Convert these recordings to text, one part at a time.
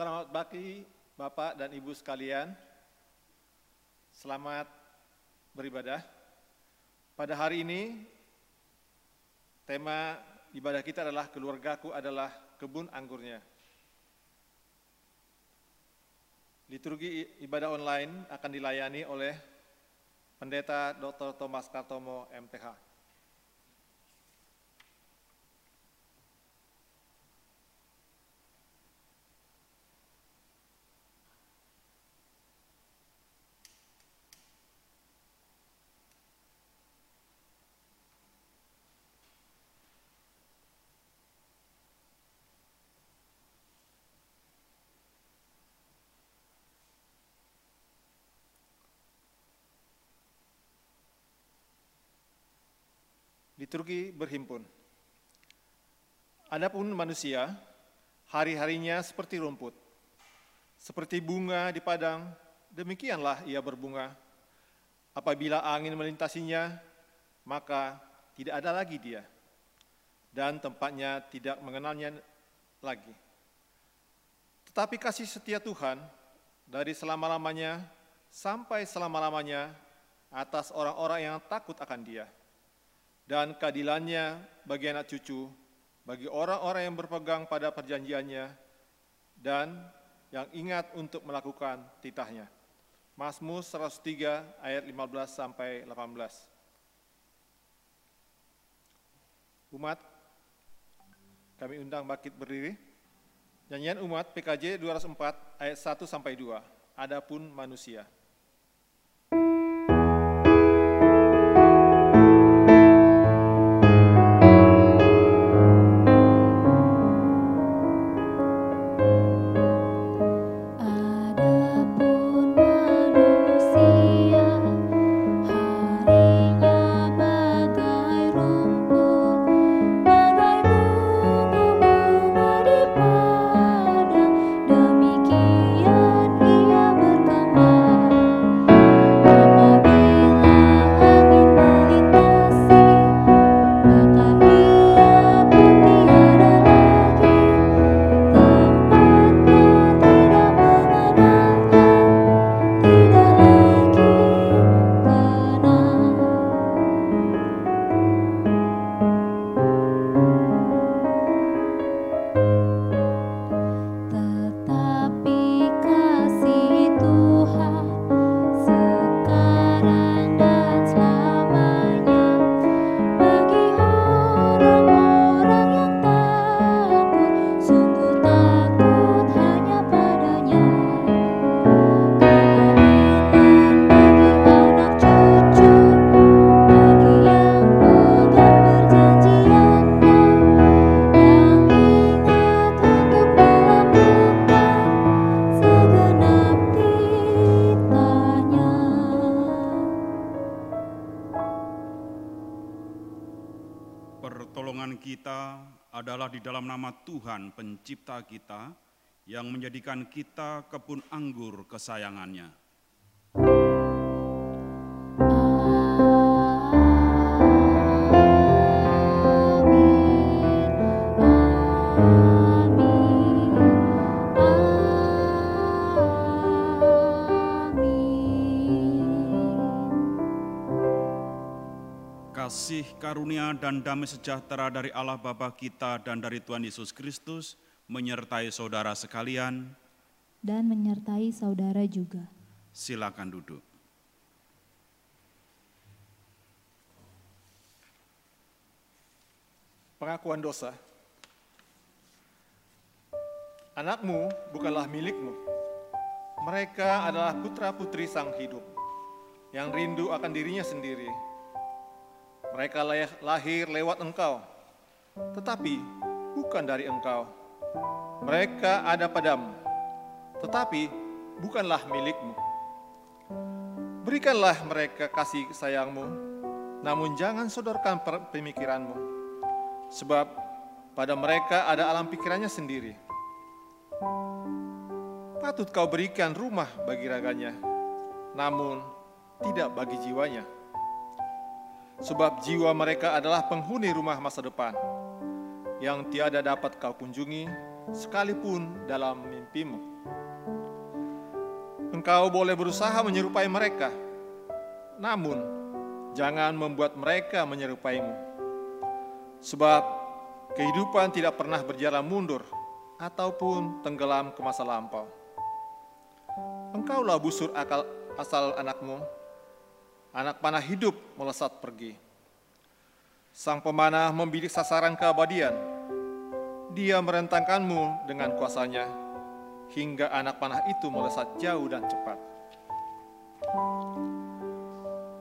Selamat pagi Bapak dan Ibu sekalian. Selamat beribadah. Pada hari ini tema ibadah kita adalah keluargaku adalah kebun anggurnya. Liturgi ibadah online akan dilayani oleh Pendeta Dr. Thomas Kartomo MTH. liturgi berhimpun. Adapun manusia, hari-harinya seperti rumput, seperti bunga di padang, demikianlah ia berbunga. Apabila angin melintasinya, maka tidak ada lagi dia, dan tempatnya tidak mengenalnya lagi. Tetapi kasih setia Tuhan dari selama-lamanya sampai selama-lamanya atas orang-orang yang takut akan dia.' Dan keadilannya bagi anak cucu, bagi orang-orang yang berpegang pada perjanjiannya, dan yang ingat untuk melakukan titahnya. Mazmur 103 ayat 15 sampai 18. Umat, kami undang Bakit berdiri. Nyanyian umat PKJ 204 ayat 1 sampai 2. Adapun manusia. Pencipta kita yang menjadikan kita kebun anggur kesayangannya. kasih karunia dan damai sejahtera dari Allah Bapa kita dan dari Tuhan Yesus Kristus menyertai saudara sekalian, dan menyertai saudara juga. Silakan duduk. Pengakuan dosa. Anakmu bukanlah milikmu. Mereka adalah putra-putri sang hidup yang rindu akan dirinya sendiri. Mereka lahir lewat engkau, tetapi bukan dari engkau mereka ada padamu, tetapi bukanlah milikmu. Berikanlah mereka kasih sayangmu, namun jangan sodorkan pemikiranmu, sebab pada mereka ada alam pikirannya sendiri. Patut kau berikan rumah bagi raganya, namun tidak bagi jiwanya. Sebab jiwa mereka adalah penghuni rumah masa depan, yang tiada dapat kau kunjungi sekalipun dalam mimpimu. Engkau boleh berusaha menyerupai mereka, namun jangan membuat mereka menyerupaimu. Sebab kehidupan tidak pernah berjalan mundur ataupun tenggelam ke masa lampau. Engkaulah busur akal asal anakmu, anak panah hidup melesat pergi. Sang pemanah membidik sasaran keabadian, dia merentangkanmu dengan kuasanya, hingga anak panah itu melesat jauh dan cepat.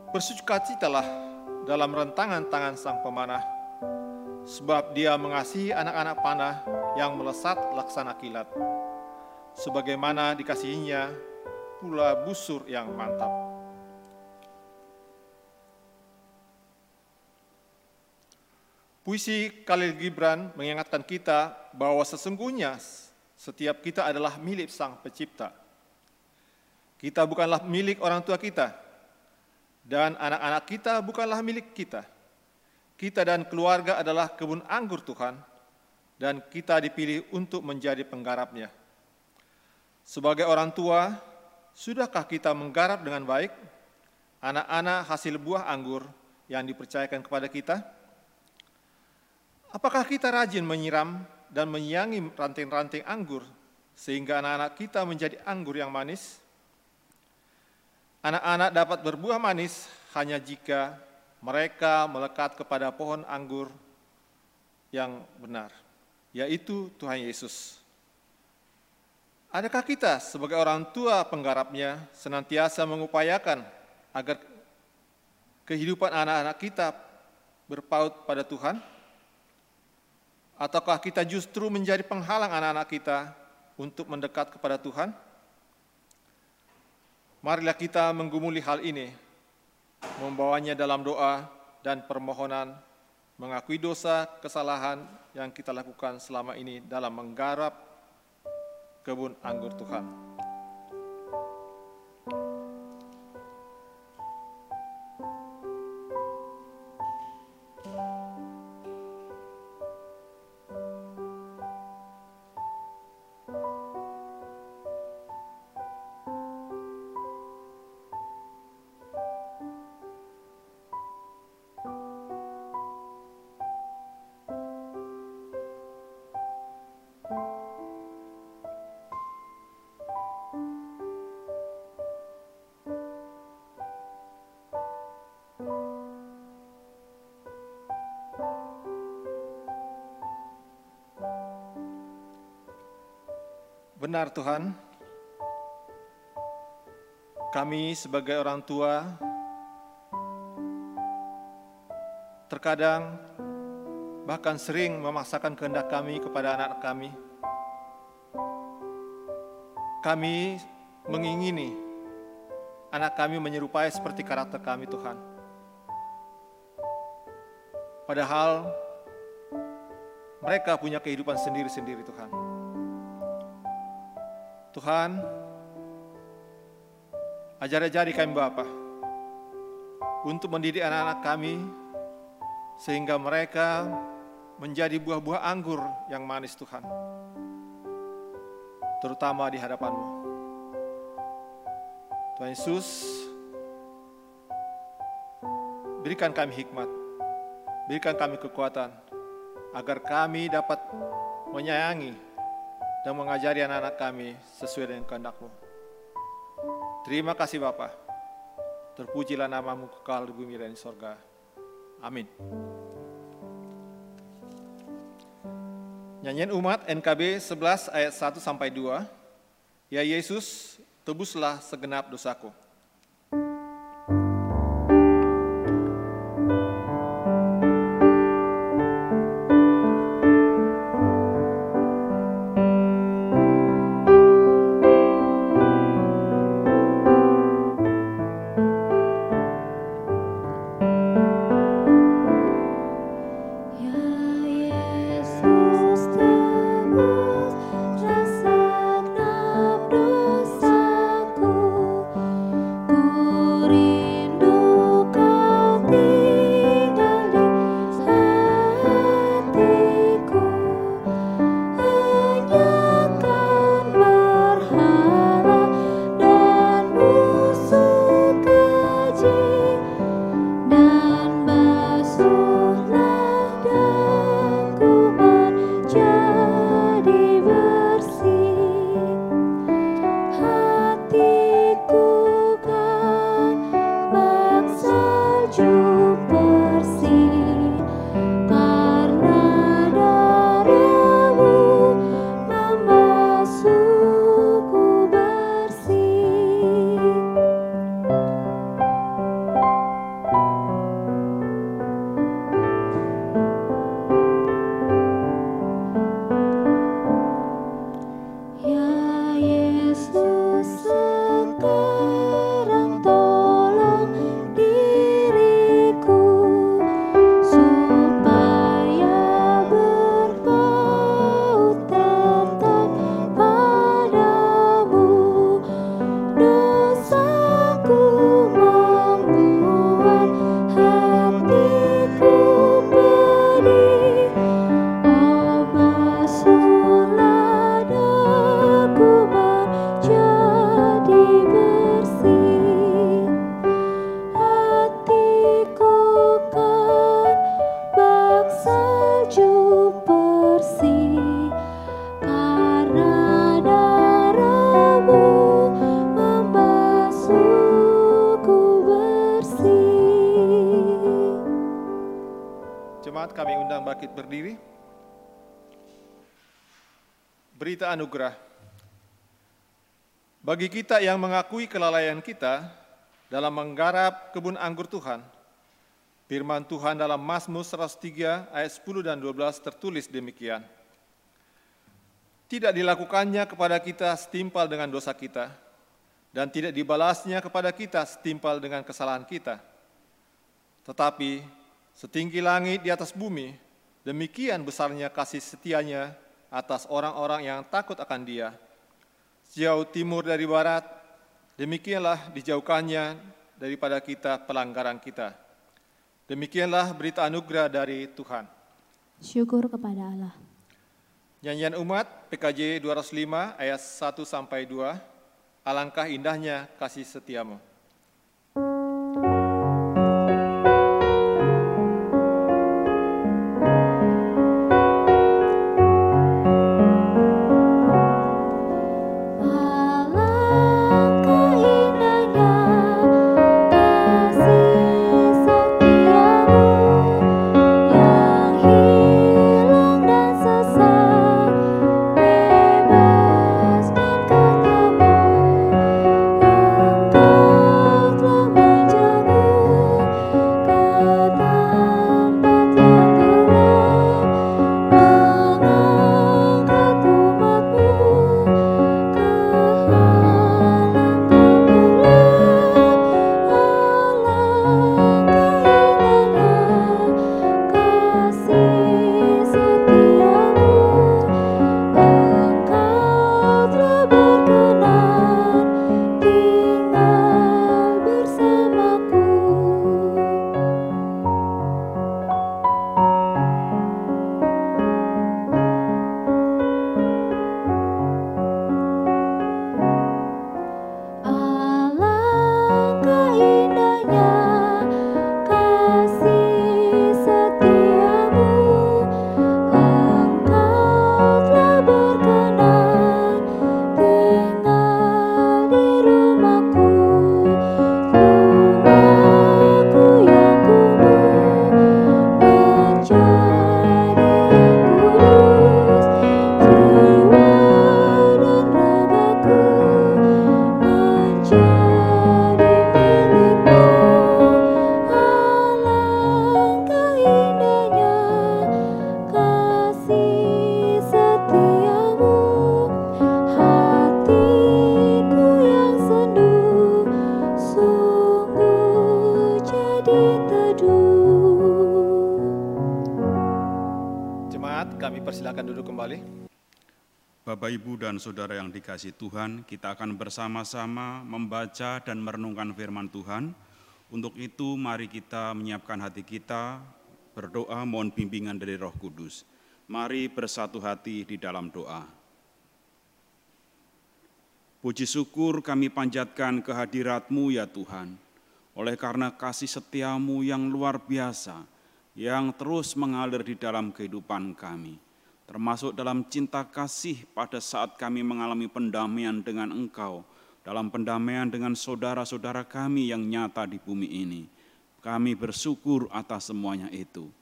Bersukacitalah dalam rentangan tangan sang pemanah, sebab dia mengasihi anak-anak panah yang melesat laksana kilat. Sebagaimana dikasihinya pula busur yang mantap. Puisi Khalil Gibran mengingatkan kita bahwa sesungguhnya setiap kita adalah milik Sang Pencipta. Kita bukanlah milik orang tua kita. Dan anak-anak kita bukanlah milik kita. Kita dan keluarga adalah kebun anggur Tuhan, dan kita dipilih untuk menjadi penggarapnya. Sebagai orang tua, sudahkah kita menggarap dengan baik anak-anak hasil buah anggur yang dipercayakan kepada kita? Apakah kita rajin menyiram dan menyiangi ranting-ranting anggur sehingga anak-anak kita menjadi anggur yang manis? Anak-anak dapat berbuah manis hanya jika mereka melekat kepada pohon anggur yang benar, yaitu Tuhan Yesus. Adakah kita sebagai orang tua penggarapnya senantiasa mengupayakan agar kehidupan anak-anak kita berpaut pada Tuhan? Ataukah kita justru menjadi penghalang anak-anak kita untuk mendekat kepada Tuhan? Marilah kita menggumuli hal ini, membawanya dalam doa dan permohonan, mengakui dosa kesalahan yang kita lakukan selama ini dalam menggarap kebun anggur Tuhan. Benar Tuhan, kami sebagai orang tua terkadang bahkan sering memaksakan kehendak kami kepada anak-anak kami. Kami mengingini anak kami menyerupai seperti karakter kami Tuhan. Padahal mereka punya kehidupan sendiri-sendiri Tuhan. Tuhan, ajar-ajari kami Bapa untuk mendidik anak-anak kami sehingga mereka menjadi buah-buah anggur yang manis Tuhan, terutama di hadapan-Mu. Tuhan Yesus, berikan kami hikmat, berikan kami kekuatan, agar kami dapat menyayangi dan mengajari anak-anak kami sesuai dengan kehendak-Mu. Terima kasih Bapa. Terpujilah namamu kekal di bumi dan di sorga. Amin. Nyanyian umat NKB 11 ayat 1 sampai 2. Ya Yesus, tebuslah segenap dosaku. Anugerah. Bagi kita yang mengakui kelalaian kita dalam menggarap kebun anggur Tuhan, firman Tuhan dalam Mazmur 103 ayat 10 dan 12 tertulis demikian. Tidak dilakukannya kepada kita setimpal dengan dosa kita, dan tidak dibalasnya kepada kita setimpal dengan kesalahan kita. Tetapi setinggi langit di atas bumi, demikian besarnya kasih setianya atas orang-orang yang takut akan dia. Sejauh timur dari barat, demikianlah dijauhkannya daripada kita pelanggaran kita. Demikianlah berita anugerah dari Tuhan. Syukur kepada Allah. Nyanyian umat PKJ 205 ayat 1 sampai 2. Alangkah indahnya kasih setiamu. Saudara yang dikasih Tuhan, kita akan bersama-sama membaca dan merenungkan firman Tuhan. Untuk itu, mari kita menyiapkan hati kita, berdoa mohon bimbingan dari roh kudus. Mari bersatu hati di dalam doa. Puji syukur kami panjatkan kehadirat-Mu ya Tuhan, oleh karena kasih setiamu yang luar biasa, yang terus mengalir di dalam kehidupan kami, termasuk dalam cinta kasih pada saat kami mengalami pendamaian dengan Engkau, dalam pendamaian dengan saudara-saudara kami yang nyata di bumi ini. Kami bersyukur atas semuanya itu.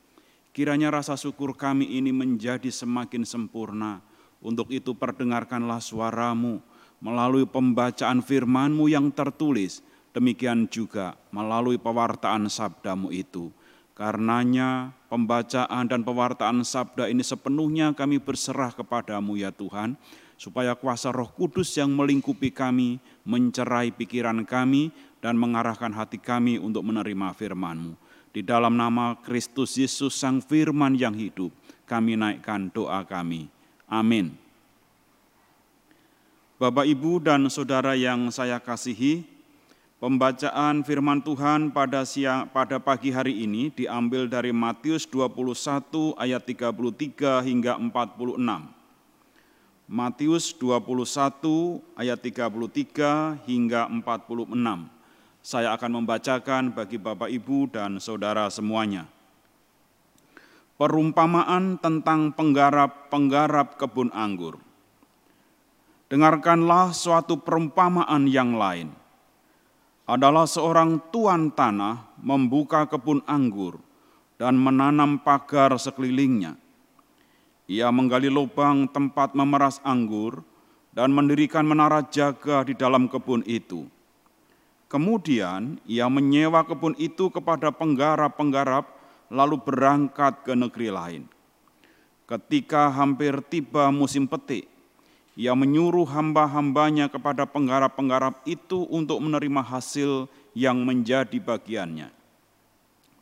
Kiranya rasa syukur kami ini menjadi semakin sempurna. Untuk itu perdengarkanlah suaramu melalui pembacaan firmanmu yang tertulis. Demikian juga melalui pewartaan sabdamu itu. Karenanya pembacaan dan pewartaan sabda ini sepenuhnya kami berserah kepadamu ya Tuhan. Supaya kuasa roh kudus yang melingkupi kami, mencerai pikiran kami, dan mengarahkan hati kami untuk menerima firman-Mu. Di dalam nama Kristus Yesus Sang Firman yang hidup, kami naikkan doa kami. Amin. Bapak, Ibu, dan Saudara yang saya kasihi, pembacaan firman Tuhan pada siang pada pagi hari ini diambil dari Matius 21 ayat 33 hingga 46. Matius 21 ayat 33 hingga 46. Saya akan membacakan bagi Bapak, Ibu, dan Saudara semuanya. Perumpamaan tentang penggarap-penggarap kebun anggur. Dengarkanlah suatu perumpamaan yang lain. Adalah seorang tuan tanah membuka kebun anggur, dan menanam pagar sekelilingnya. Ia menggali lubang tempat memeras anggur dan mendirikan menara jaga di dalam kebun itu. Kemudian ia menyewa kebun itu kepada penggarap-penggarap lalu berangkat ke negeri lain. Ketika hampir tiba musim petik, ia menyuruh hamba-hambanya kepada penggarap-penggarap itu untuk menerima hasil yang menjadi bagiannya.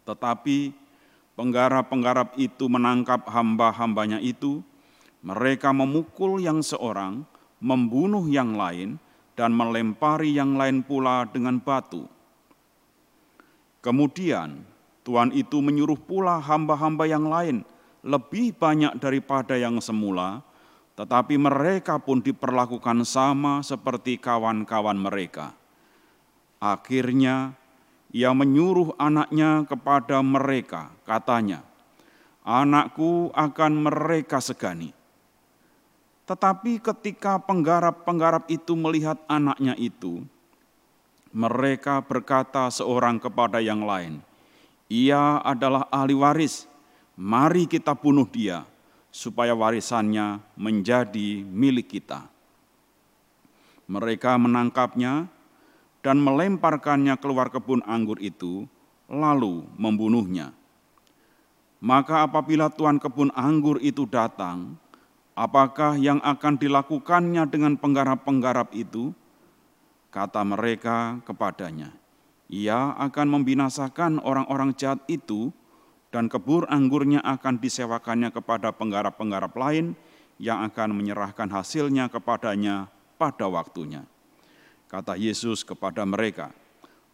Tetapi penggarap-penggarap itu menangkap hamba-hambanya itu, mereka memukul yang seorang, membunuh yang lain, dan melempari yang lain pula dengan batu. Kemudian Tuhan itu menyuruh pula hamba-hamba yang lain lebih banyak daripada yang semula, tetapi mereka pun diperlakukan sama seperti kawan-kawan mereka. Akhirnya ia menyuruh anaknya kepada mereka, katanya, "Anakku akan mereka segani." Tetapi ketika penggarap-penggarap itu melihat anaknya itu, mereka berkata seorang kepada yang lain, "Ia adalah ahli waris, mari kita bunuh dia, supaya warisannya menjadi milik kita." Mereka menangkapnya dan melemparkannya keluar kebun anggur itu, lalu membunuhnya. Maka apabila tuan kebun anggur itu datang, apakah yang akan dilakukannya dengan penggarap-penggarap itu? Kata mereka kepadanya, ia akan membinasakan orang-orang jahat itu dan kebun anggurnya akan disewakannya kepada penggarap-penggarap lain yang akan menyerahkan hasilnya kepadanya pada waktunya. Kata Yesus kepada mereka,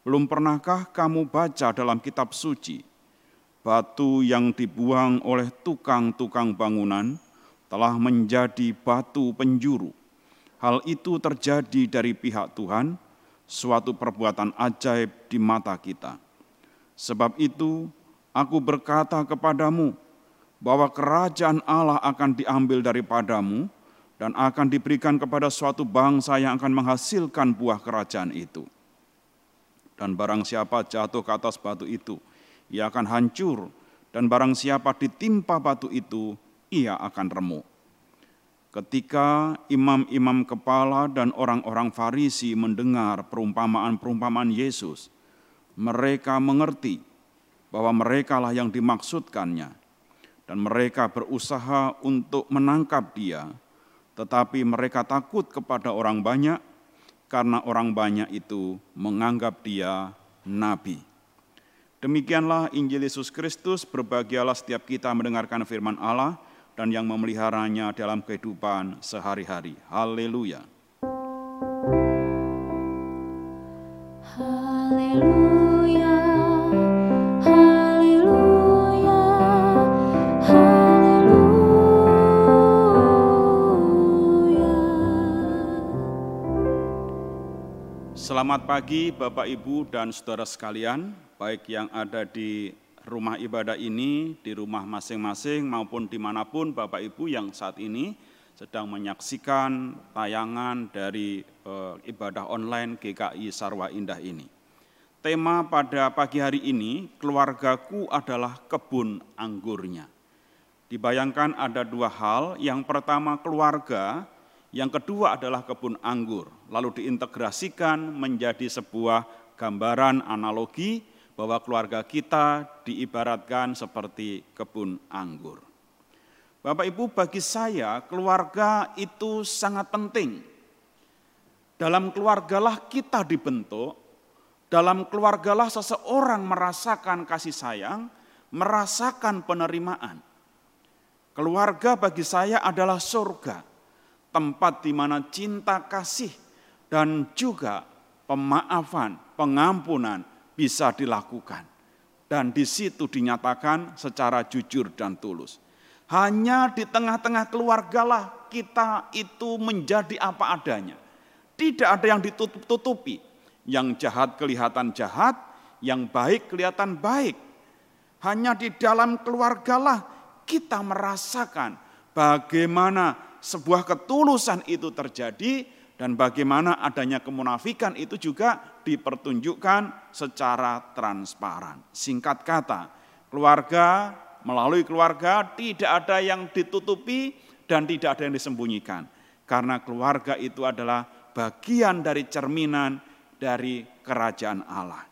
"Belum pernahkah kamu baca dalam kitab suci, batu yang dibuang oleh tukang-tukang bangunan telah menjadi batu penjuru? Hal itu terjadi dari pihak Tuhan, suatu perbuatan ajaib di mata kita. Sebab itu, aku berkata kepadamu bahwa kerajaan Allah akan diambil daripadamu." dan akan diberikan kepada suatu bangsa yang akan menghasilkan buah kerajaan itu. Dan barang siapa jatuh ke atas batu itu, ia akan hancur, dan barang siapa ditimpa batu itu, ia akan remuk. Ketika imam-imam kepala dan orang-orang Farisi mendengar perumpamaan-perumpamaan Yesus, mereka mengerti bahwa merekalah yang dimaksudkannya, dan mereka berusaha untuk menangkap Dia tetapi mereka takut kepada orang banyak karena orang banyak itu menganggap dia nabi. Demikianlah Injil Yesus Kristus, berbahagialah setiap kita mendengarkan firman Allah dan yang memeliharanya dalam kehidupan sehari-hari. Haleluya. Selamat pagi Bapak Ibu dan Saudara sekalian, baik yang ada di rumah ibadah ini, di rumah masing-masing maupun di mana pun Bapak Ibu yang saat ini sedang menyaksikan tayangan dari e, ibadah online GKI Sarwa Indah ini. Tema pada pagi hari ini, keluargaku adalah kebun anggurnya. Dibayangkan ada dua hal, yang pertama keluarga, yang kedua adalah kebun anggur, lalu diintegrasikan menjadi sebuah gambaran analogi bahwa keluarga kita diibaratkan seperti kebun anggur. Bapak Ibu, bagi saya keluarga itu sangat penting. Dalam keluargalah kita dibentuk, dalam keluargalah seseorang merasakan kasih sayang, merasakan penerimaan. Keluarga bagi saya adalah surga tempat di mana cinta kasih dan juga pemaafan, pengampunan bisa dilakukan. Dan di situ dinyatakan secara jujur dan tulus. Hanya di tengah-tengah keluargalah kita itu menjadi apa adanya. Tidak ada yang ditutup-tutupi. Yang jahat kelihatan jahat, yang baik kelihatan baik. Hanya di dalam keluargalah kita merasakan bagaimana sebuah ketulusan itu terjadi dan bagaimana adanya kemunafikan itu juga dipertunjukkan secara transparan. Singkat kata, Keluarga, melalui keluarga tidak ada yang ditutupi dan tidak ada yang disembunyikan. Karena keluarga itu adalah bagian dari cerminan dari kerajaan Allah.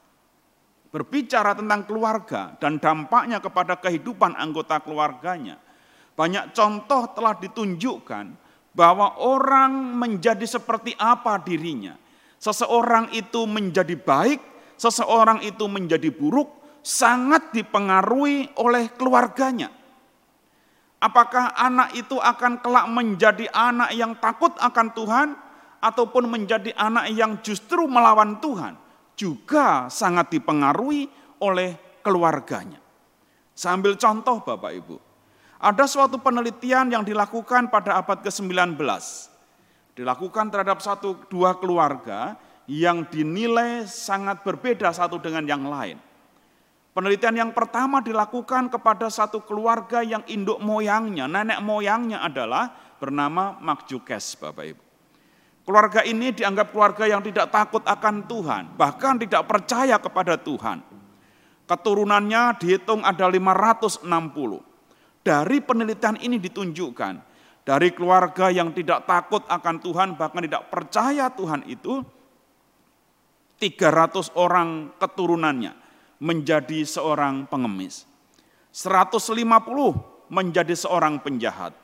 Berbicara tentang keluarga dan dampaknya kepada kehidupan anggota keluarganya. Banyak contoh telah ditunjukkan bahwa orang menjadi seperti apa dirinya. Seseorang itu menjadi baik, seseorang itu menjadi buruk, sangat dipengaruhi oleh keluarganya. Apakah anak itu akan kelak menjadi anak yang takut akan Tuhan, ataupun menjadi anak yang justru melawan Tuhan, juga sangat dipengaruhi oleh keluarganya. Sambil contoh Bapak Ibu, ada suatu penelitian yang dilakukan pada abad ke-19. Dilakukan terhadap satu dua keluarga yang dinilai sangat berbeda satu dengan yang lain. Penelitian yang pertama dilakukan kepada satu keluarga yang induk moyangnya, nenek moyangnya adalah bernama Makjukes, Bapak Ibu. Keluarga ini dianggap keluarga yang tidak takut akan Tuhan, bahkan tidak percaya kepada Tuhan. Keturunannya dihitung ada 560. Dari penelitian ini ditunjukkan, dari keluarga yang tidak takut akan Tuhan, bahkan tidak percaya Tuhan itu, 300 orang keturunannya menjadi seorang pengemis. 150 menjadi seorang penjahat.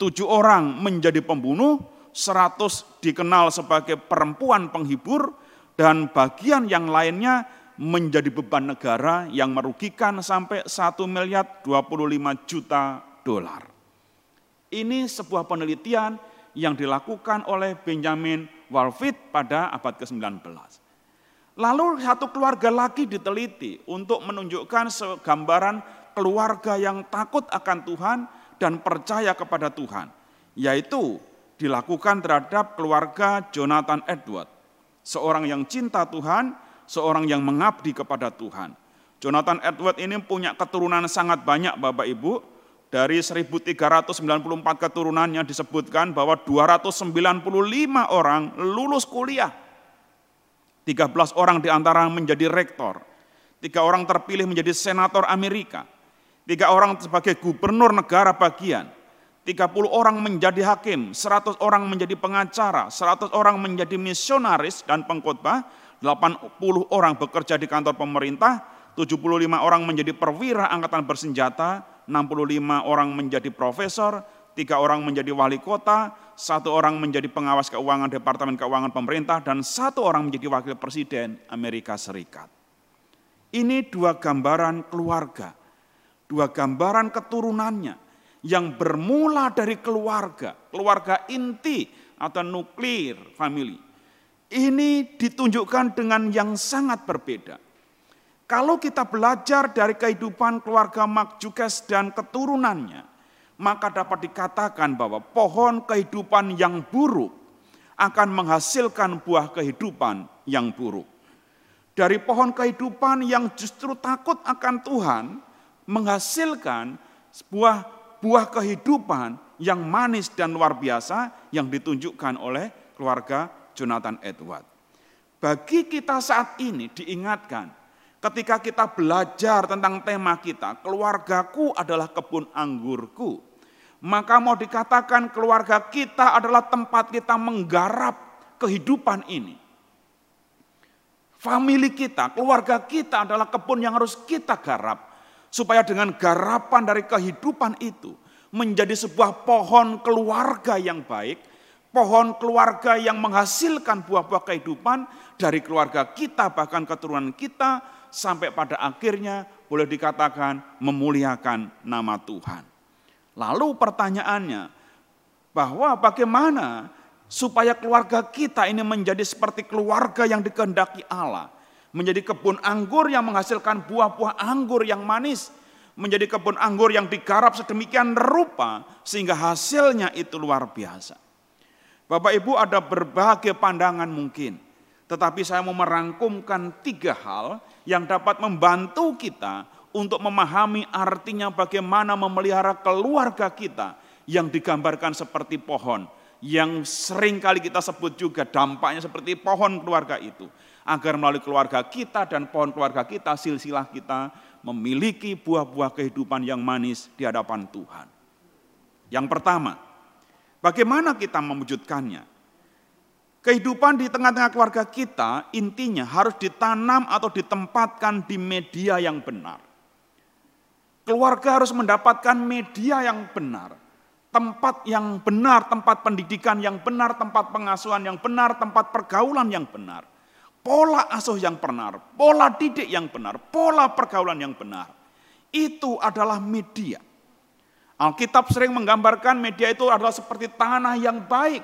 Tujuh orang menjadi pembunuh, 100 dikenal sebagai perempuan penghibur, dan bagian yang lainnya menjadi beban negara yang merugikan sampai 1 miliar 25 juta dolar. Ini sebuah penelitian yang dilakukan oleh Benjamin Walfit pada abad ke-19. Lalu satu keluarga lagi diteliti untuk menunjukkan gambaran keluarga yang takut akan Tuhan dan percaya kepada Tuhan. Yaitu dilakukan terhadap keluarga Jonathan Edward. Seorang yang cinta Tuhan, seorang yang mengabdi kepada Tuhan. Jonathan Edward ini punya keturunan sangat banyak Bapak Ibu. Dari 1394 keturunannya disebutkan bahwa 295 orang lulus kuliah 13 orang di antara menjadi rektor, tiga orang terpilih menjadi senator Amerika, tiga orang sebagai gubernur negara bagian, 30 orang menjadi hakim, 100 orang menjadi pengacara, 100 orang menjadi misionaris dan pengkhotbah, 80 orang bekerja di kantor pemerintah, 75 orang menjadi perwira angkatan bersenjata, 65 orang menjadi profesor, tiga orang menjadi wali kota, satu orang menjadi pengawas keuangan Departemen Keuangan Pemerintah, dan satu orang menjadi wakil presiden Amerika Serikat. Ini dua gambaran keluarga, dua gambaran keturunannya yang bermula dari keluarga, keluarga inti atau nuklir family. Ini ditunjukkan dengan yang sangat berbeda. Kalau kita belajar dari kehidupan keluarga Mark Jukes dan keturunannya, maka dapat dikatakan bahwa pohon kehidupan yang buruk akan menghasilkan buah kehidupan yang buruk. Dari pohon kehidupan yang justru takut akan Tuhan menghasilkan sebuah buah kehidupan yang manis dan luar biasa yang ditunjukkan oleh keluarga Jonathan Edward. Bagi kita saat ini diingatkan ketika kita belajar tentang tema kita, keluargaku adalah kebun anggurku maka mau dikatakan keluarga kita adalah tempat kita menggarap kehidupan ini. Famili kita, keluarga kita adalah kebun yang harus kita garap. Supaya dengan garapan dari kehidupan itu menjadi sebuah pohon keluarga yang baik, pohon keluarga yang menghasilkan buah-buah kehidupan dari keluarga kita bahkan keturunan kita sampai pada akhirnya boleh dikatakan memuliakan nama Tuhan. Lalu pertanyaannya, bahwa bagaimana supaya keluarga kita ini menjadi seperti keluarga yang dikehendaki Allah. Menjadi kebun anggur yang menghasilkan buah-buah anggur yang manis. Menjadi kebun anggur yang digarap sedemikian rupa sehingga hasilnya itu luar biasa. Bapak Ibu ada berbagai pandangan mungkin. Tetapi saya mau merangkumkan tiga hal yang dapat membantu kita untuk memahami artinya bagaimana memelihara keluarga kita yang digambarkan seperti pohon yang sering kali kita sebut juga dampaknya seperti pohon keluarga itu. Agar melalui keluarga kita dan pohon keluarga kita, silsilah kita memiliki buah-buah kehidupan yang manis di hadapan Tuhan. Yang pertama, bagaimana kita mewujudkannya? Kehidupan di tengah-tengah keluarga kita intinya harus ditanam atau ditempatkan di media yang benar. Keluarga harus mendapatkan media yang benar tempat yang benar, tempat pendidikan yang benar, tempat pengasuhan yang benar, tempat pergaulan yang benar. Pola asuh yang benar, pola didik yang benar, pola pergaulan yang benar. Itu adalah media. Alkitab sering menggambarkan media itu adalah seperti tanah yang baik.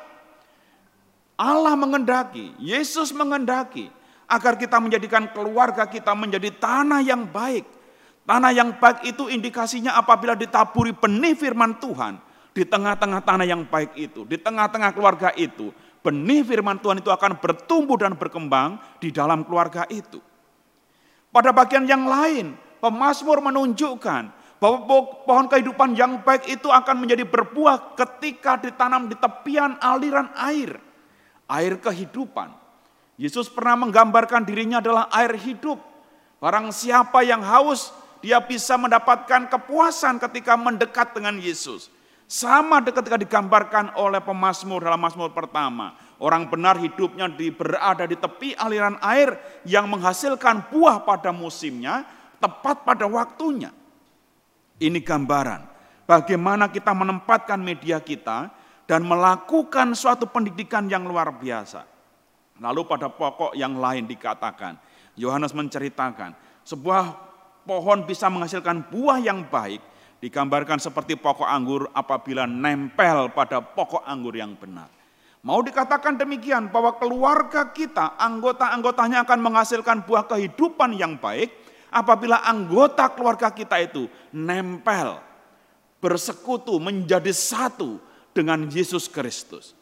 Allah mengendaki, Yesus mengendaki agar kita menjadikan keluarga kita menjadi tanah yang baik. Tanah yang baik itu indikasinya apabila ditaburi benih firman Tuhan, di tengah-tengah tanah yang baik itu, di tengah-tengah keluarga itu, benih firman Tuhan itu akan bertumbuh dan berkembang di dalam keluarga itu. Pada bagian yang lain, pemazmur menunjukkan bahwa pohon kehidupan yang baik itu akan menjadi berbuah ketika ditanam di tepian aliran air. Air kehidupan. Yesus pernah menggambarkan dirinya adalah air hidup. Barang siapa yang haus, dia bisa mendapatkan kepuasan ketika mendekat dengan Yesus. Sama ketika digambarkan oleh pemazmur dalam Mazmur pertama. Orang benar hidupnya di, berada di tepi aliran air yang menghasilkan buah pada musimnya, tepat pada waktunya. Ini gambaran bagaimana kita menempatkan media kita dan melakukan suatu pendidikan yang luar biasa. Lalu pada pokok yang lain dikatakan, Yohanes menceritakan, sebuah pohon bisa menghasilkan buah yang baik digambarkan seperti pokok anggur apabila nempel pada pokok anggur yang benar. Mau dikatakan demikian bahwa keluarga kita, anggota-anggotanya akan menghasilkan buah kehidupan yang baik apabila anggota keluarga kita itu nempel, bersekutu, menjadi satu dengan Yesus Kristus.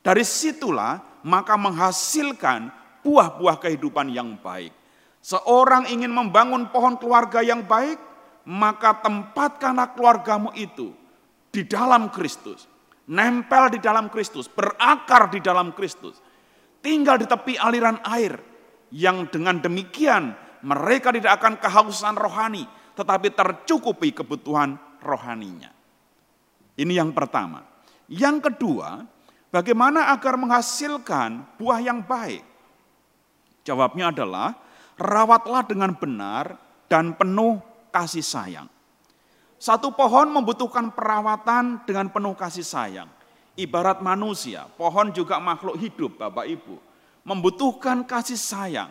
Dari situlah maka menghasilkan buah-buah kehidupan yang baik. Seorang ingin membangun pohon keluarga yang baik, maka tempatkanlah keluargamu itu di dalam Kristus. Nempel di dalam Kristus, berakar di dalam Kristus. Tinggal di tepi aliran air yang dengan demikian mereka tidak akan kehausan rohani, tetapi tercukupi kebutuhan rohaninya. Ini yang pertama. Yang kedua, bagaimana agar menghasilkan buah yang baik? Jawabnya adalah, rawatlah dengan benar dan penuh kasih sayang. Satu pohon membutuhkan perawatan dengan penuh kasih sayang. Ibarat manusia, pohon juga makhluk hidup Bapak Ibu. Membutuhkan kasih sayang.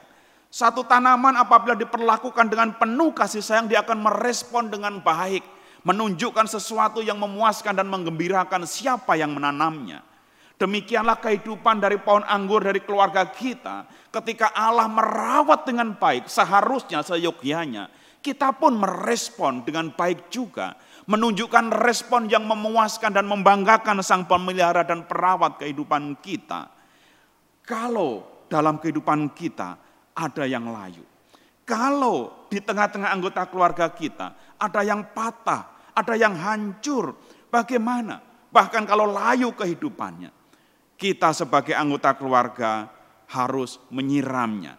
Satu tanaman apabila diperlakukan dengan penuh kasih sayang, dia akan merespon dengan baik. Menunjukkan sesuatu yang memuaskan dan menggembirakan siapa yang menanamnya. Demikianlah kehidupan dari pohon anggur dari keluarga kita. Ketika Allah merawat dengan baik, seharusnya seyogyanya kita pun merespon dengan baik juga. Menunjukkan respon yang memuaskan dan membanggakan sang pemelihara dan perawat kehidupan kita. Kalau dalam kehidupan kita ada yang layu. Kalau di tengah-tengah anggota keluarga kita ada yang patah, ada yang hancur, bagaimana? Bahkan kalau layu kehidupannya, kita sebagai anggota keluarga harus menyiramnya,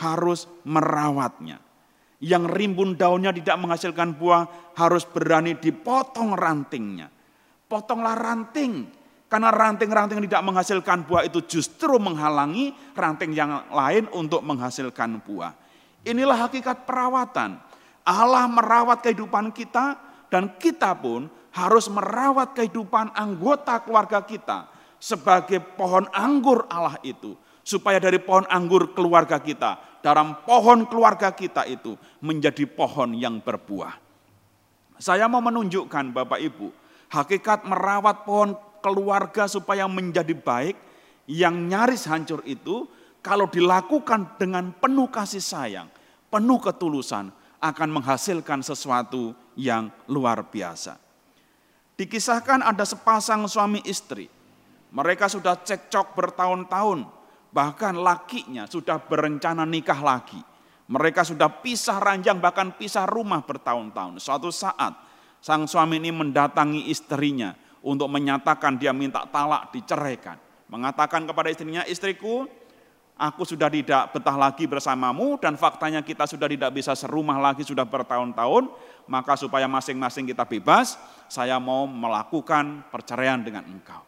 harus merawatnya yang rimbun daunnya tidak menghasilkan buah harus berani dipotong rantingnya. Potonglah ranting, karena ranting-ranting tidak menghasilkan buah itu justru menghalangi ranting yang lain untuk menghasilkan buah. Inilah hakikat perawatan. Allah merawat kehidupan kita dan kita pun harus merawat kehidupan anggota keluarga kita sebagai pohon anggur Allah itu. Supaya dari pohon anggur keluarga kita dalam pohon keluarga kita itu menjadi pohon yang berbuah. Saya mau menunjukkan Bapak Ibu, hakikat merawat pohon keluarga supaya menjadi baik yang nyaris hancur itu kalau dilakukan dengan penuh kasih sayang, penuh ketulusan akan menghasilkan sesuatu yang luar biasa. Dikisahkan ada sepasang suami istri. Mereka sudah cekcok bertahun-tahun, Bahkan lakinya sudah berencana nikah lagi. Mereka sudah pisah ranjang bahkan pisah rumah bertahun-tahun. Suatu saat sang suami ini mendatangi istrinya untuk menyatakan dia minta talak diceraikan. Mengatakan kepada istrinya, istriku aku sudah tidak betah lagi bersamamu dan faktanya kita sudah tidak bisa serumah lagi sudah bertahun-tahun, maka supaya masing-masing kita bebas, saya mau melakukan perceraian dengan engkau.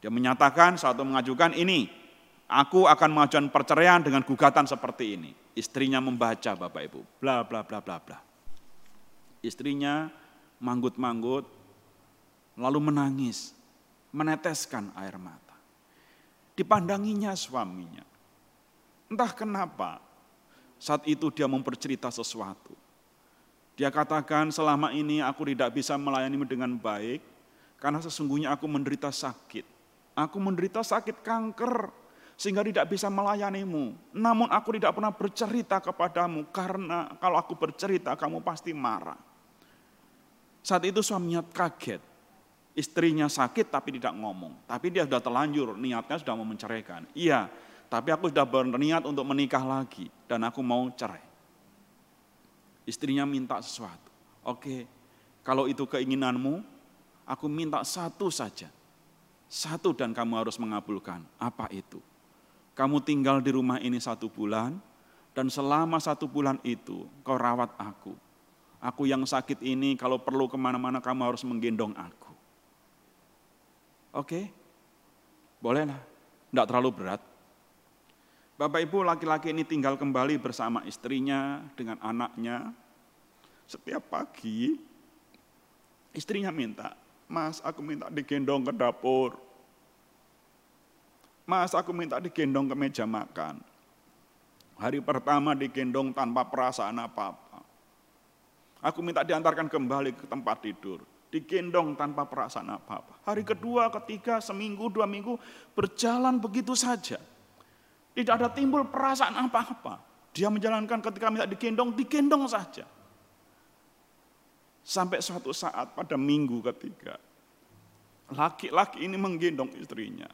Dia menyatakan satu mengajukan ini, aku akan mengajukan perceraian dengan gugatan seperti ini. Istrinya membaca Bapak Ibu, bla bla bla bla bla. Istrinya manggut-manggut, lalu menangis, meneteskan air mata. Dipandanginya suaminya. Entah kenapa, saat itu dia mempercerita sesuatu. Dia katakan selama ini aku tidak bisa melayanimu dengan baik, karena sesungguhnya aku menderita sakit. Aku menderita sakit kanker, sehingga tidak bisa melayanimu. Namun aku tidak pernah bercerita kepadamu, karena kalau aku bercerita kamu pasti marah. Saat itu suaminya kaget, istrinya sakit tapi tidak ngomong. Tapi dia sudah terlanjur, niatnya sudah mau menceraikan. Iya, tapi aku sudah berniat untuk menikah lagi dan aku mau cerai. Istrinya minta sesuatu. Oke, kalau itu keinginanmu, aku minta satu saja. Satu dan kamu harus mengabulkan. Apa itu? Kamu tinggal di rumah ini satu bulan, dan selama satu bulan itu kau rawat aku. Aku yang sakit ini kalau perlu ke mana-mana kamu harus menggendong aku. Oke? Bolehlah, tidak terlalu berat. Bapak Ibu laki-laki ini tinggal kembali bersama istrinya dengan anaknya. Setiap pagi istrinya minta, Mas aku minta digendong ke dapur. Mas aku minta digendong ke meja makan. Hari pertama digendong tanpa perasaan apa-apa. Aku minta diantarkan kembali ke tempat tidur. Digendong tanpa perasaan apa-apa. Hari kedua, ketiga, seminggu, dua minggu berjalan begitu saja tidak ada timbul perasaan apa-apa. Dia menjalankan ketika minta digendong, digendong saja. Sampai suatu saat pada minggu ketiga, laki-laki ini menggendong istrinya.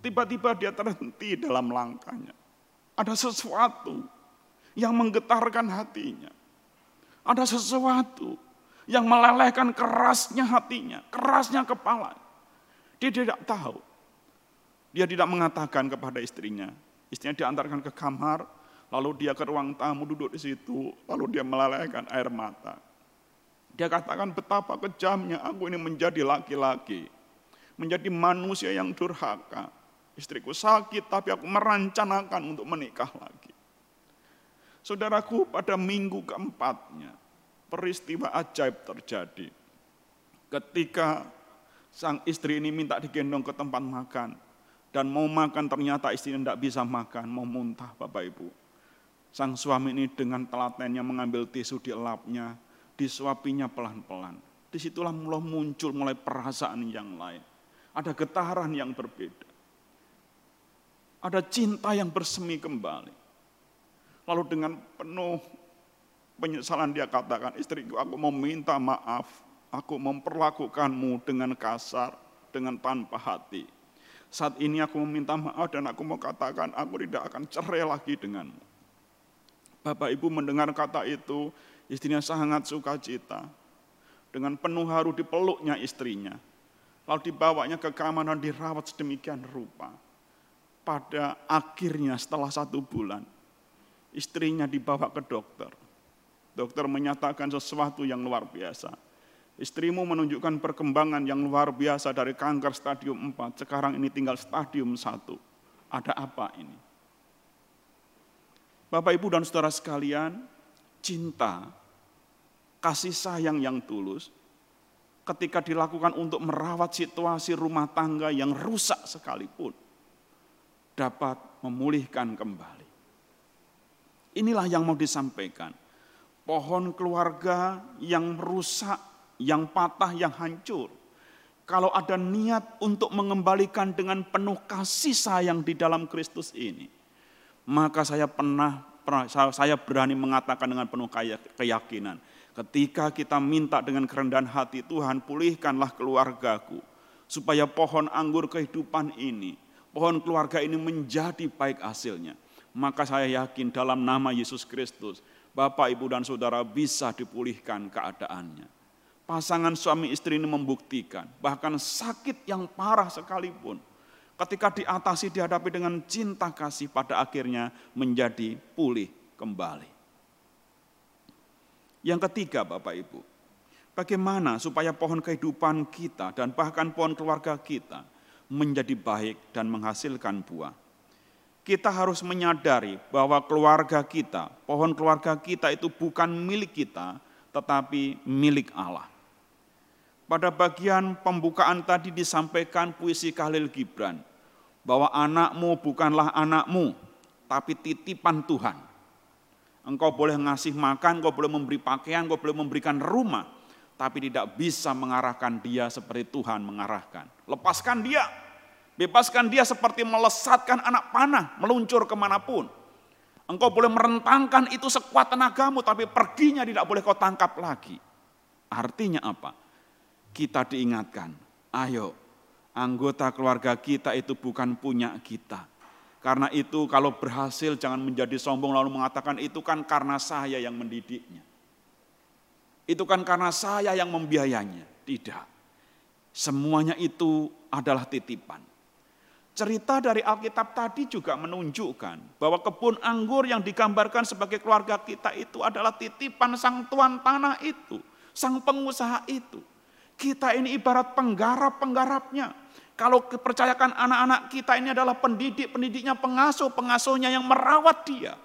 Tiba-tiba dia terhenti dalam langkahnya. Ada sesuatu yang menggetarkan hatinya. Ada sesuatu yang melelehkan kerasnya hatinya, kerasnya kepala. Dia tidak tahu dia tidak mengatakan kepada istrinya. Istrinya diantarkan ke kamar, lalu dia ke ruang tamu duduk di situ, lalu dia melelehkan air mata. Dia katakan betapa kejamnya aku ini menjadi laki-laki, menjadi manusia yang durhaka. Istriku sakit tapi aku merancanakan untuk menikah lagi. Saudaraku pada minggu keempatnya peristiwa ajaib terjadi. Ketika sang istri ini minta digendong ke tempat makan, dan mau makan ternyata istrinya tidak bisa makan, mau muntah Bapak Ibu. Sang suami ini dengan telatennya mengambil tisu di elapnya, disuapinya pelan-pelan. Di situlah mulai muncul mulai perasaan yang lain. Ada getaran yang berbeda. Ada cinta yang bersemi kembali. Lalu dengan penuh penyesalan dia katakan, istriku aku mau minta maaf, aku memperlakukanmu dengan kasar, dengan tanpa hati saat ini aku meminta maaf dan aku mau katakan aku tidak akan cerai lagi denganmu. Bapak Ibu mendengar kata itu, istrinya sangat sukacita. Dengan penuh haru dipeluknya istrinya. Lalu dibawanya ke kamar dan dirawat sedemikian rupa. Pada akhirnya setelah satu bulan, istrinya dibawa ke dokter. Dokter menyatakan sesuatu yang luar biasa Istrimu menunjukkan perkembangan yang luar biasa dari kanker stadium 4, sekarang ini tinggal stadium 1. Ada apa ini? Bapak, Ibu, dan saudara sekalian, cinta, kasih sayang yang tulus, ketika dilakukan untuk merawat situasi rumah tangga yang rusak sekalipun, dapat memulihkan kembali. Inilah yang mau disampaikan. Pohon keluarga yang rusak yang patah, yang hancur. Kalau ada niat untuk mengembalikan dengan penuh kasih sayang di dalam Kristus ini, maka saya pernah saya berani mengatakan dengan penuh keyakinan, ketika kita minta dengan kerendahan hati Tuhan, pulihkanlah keluargaku, supaya pohon anggur kehidupan ini, pohon keluarga ini menjadi baik hasilnya. Maka saya yakin dalam nama Yesus Kristus, Bapak, Ibu, dan Saudara bisa dipulihkan keadaannya pasangan suami istri ini membuktikan, bahkan sakit yang parah sekalipun, ketika diatasi dihadapi dengan cinta kasih pada akhirnya menjadi pulih kembali. Yang ketiga Bapak Ibu, bagaimana supaya pohon kehidupan kita dan bahkan pohon keluarga kita menjadi baik dan menghasilkan buah. Kita harus menyadari bahwa keluarga kita, pohon keluarga kita itu bukan milik kita, tetapi milik Allah. Pada bagian pembukaan tadi disampaikan puisi Khalil Gibran, bahwa anakmu bukanlah anakmu, tapi titipan Tuhan. Engkau boleh ngasih makan, engkau boleh memberi pakaian, engkau boleh memberikan rumah, tapi tidak bisa mengarahkan dia seperti Tuhan mengarahkan. Lepaskan dia, Bebaskan dia seperti melesatkan anak panah, meluncur ke mana pun. Engkau boleh merentangkan itu sekuat tenagamu, tapi perginya tidak boleh kau tangkap lagi. Artinya apa? Kita diingatkan, ayo anggota keluarga kita itu bukan punya kita. Karena itu kalau berhasil jangan menjadi sombong lalu mengatakan itu kan karena saya yang mendidiknya. Itu kan karena saya yang membiayanya. Tidak. Semuanya itu adalah titipan. Cerita dari Alkitab tadi juga menunjukkan bahwa kebun anggur yang digambarkan sebagai keluarga kita itu adalah titipan sang tuan tanah itu, sang pengusaha itu. Kita ini ibarat penggarap-penggarapnya. Kalau kepercayakan anak-anak kita ini adalah pendidik-pendidiknya, pengasuh-pengasuhnya yang merawat dia.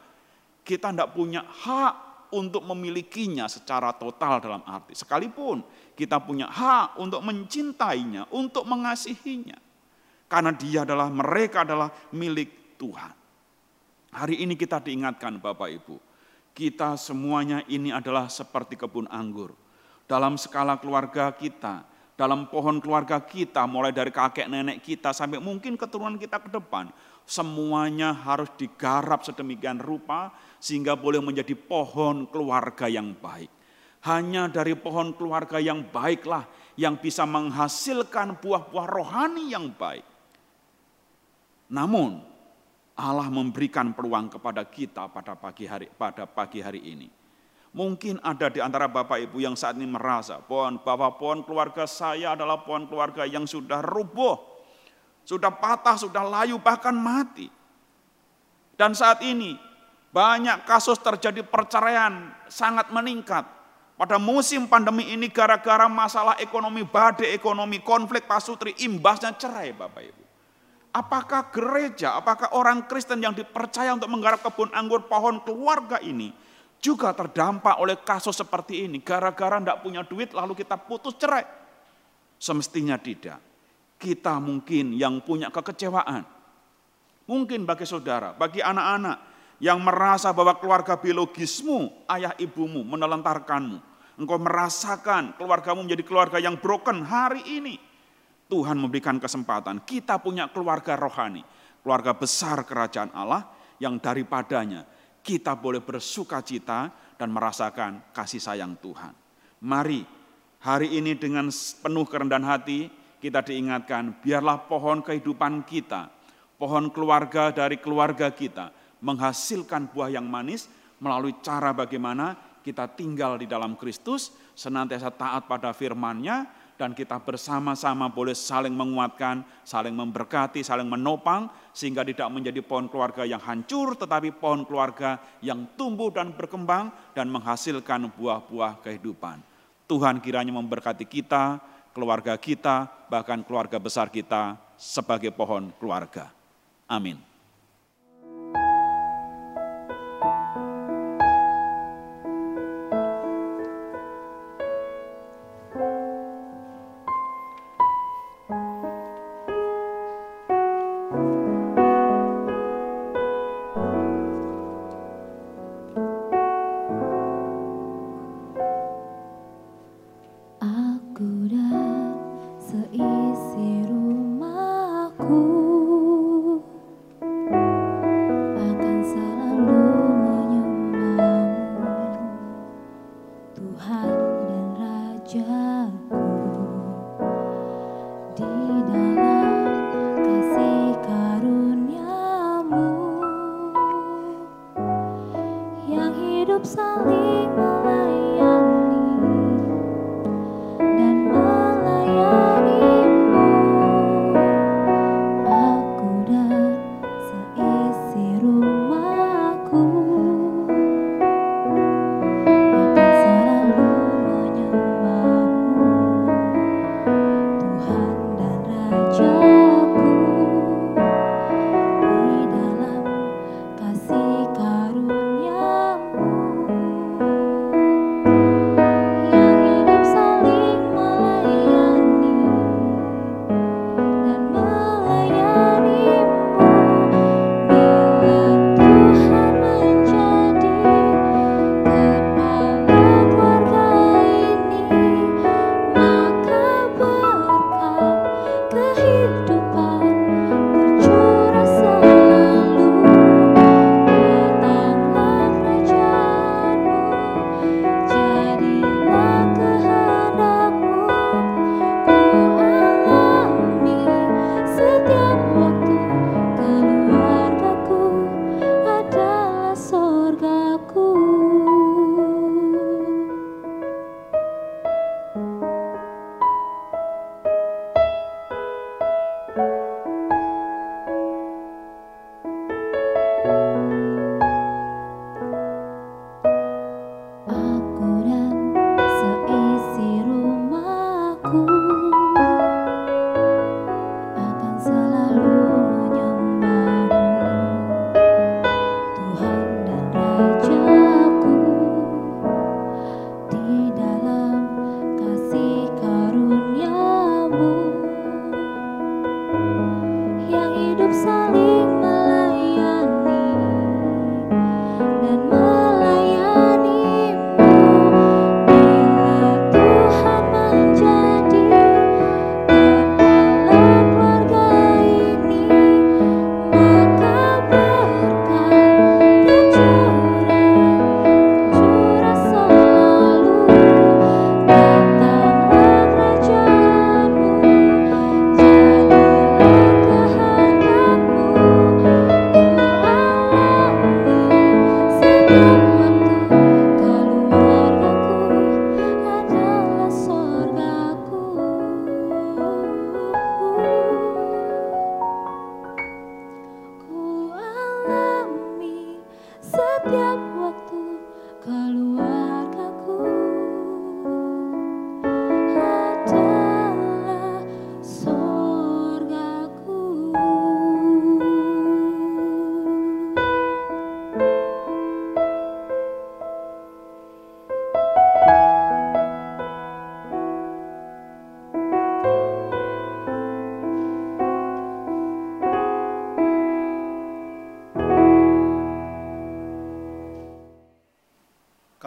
Kita tidak punya hak untuk memilikinya secara total dalam arti. Sekalipun kita punya hak untuk mencintainya, untuk mengasihinya. Karena dia adalah, mereka adalah milik Tuhan. Hari ini kita diingatkan Bapak Ibu, kita semuanya ini adalah seperti kebun anggur. Dalam skala keluarga kita, dalam pohon keluarga kita, mulai dari kakek nenek kita sampai mungkin keturunan kita ke depan, semuanya harus digarap sedemikian rupa sehingga boleh menjadi pohon keluarga yang baik. Hanya dari pohon keluarga yang baiklah yang bisa menghasilkan buah-buah rohani yang baik. Namun Allah memberikan peluang kepada kita pada pagi hari pada pagi hari ini. Mungkin ada di antara Bapak Ibu yang saat ini merasa pohon bahwa pohon keluarga saya adalah pohon keluarga yang sudah rubuh, sudah patah, sudah layu bahkan mati. Dan saat ini banyak kasus terjadi perceraian sangat meningkat. Pada musim pandemi ini gara-gara masalah ekonomi, badai ekonomi, konflik pasutri, imbasnya cerai Bapak Ibu. Apakah gereja, apakah orang Kristen yang dipercaya untuk menggarap kebun anggur pohon keluarga ini juga terdampak oleh kasus seperti ini. Gara-gara tidak punya duit lalu kita putus cerai. Semestinya tidak. Kita mungkin yang punya kekecewaan. Mungkin bagi saudara, bagi anak-anak yang merasa bahwa keluarga biologismu, ayah ibumu menelantarkanmu. Engkau merasakan keluargamu menjadi keluarga yang broken hari ini Tuhan memberikan kesempatan. Kita punya keluarga rohani, keluarga besar kerajaan Allah yang daripadanya kita boleh bersuka cita dan merasakan kasih sayang Tuhan. Mari hari ini dengan penuh kerendahan hati kita diingatkan biarlah pohon kehidupan kita, pohon keluarga dari keluarga kita menghasilkan buah yang manis melalui cara bagaimana kita tinggal di dalam Kristus, senantiasa taat pada firman-Nya, dan kita bersama-sama boleh saling menguatkan, saling memberkati, saling menopang sehingga tidak menjadi pohon keluarga yang hancur tetapi pohon keluarga yang tumbuh dan berkembang dan menghasilkan buah-buah kehidupan. Tuhan kiranya memberkati kita, keluarga kita, bahkan keluarga besar kita sebagai pohon keluarga. Amin. Saling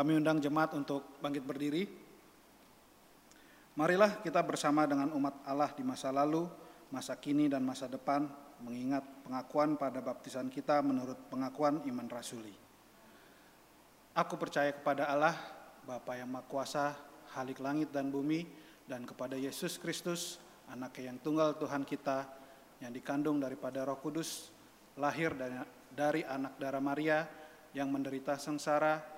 Kami undang jemaat untuk bangkit berdiri. Marilah kita bersama dengan umat Allah di masa lalu, masa kini, dan masa depan mengingat pengakuan pada baptisan kita menurut pengakuan iman rasuli. Aku percaya kepada Allah, Bapa yang Maha Kuasa, Halik langit dan bumi, dan kepada Yesus Kristus, anaknya yang tunggal Tuhan kita, yang dikandung daripada roh kudus, lahir dari anak darah Maria, yang menderita sengsara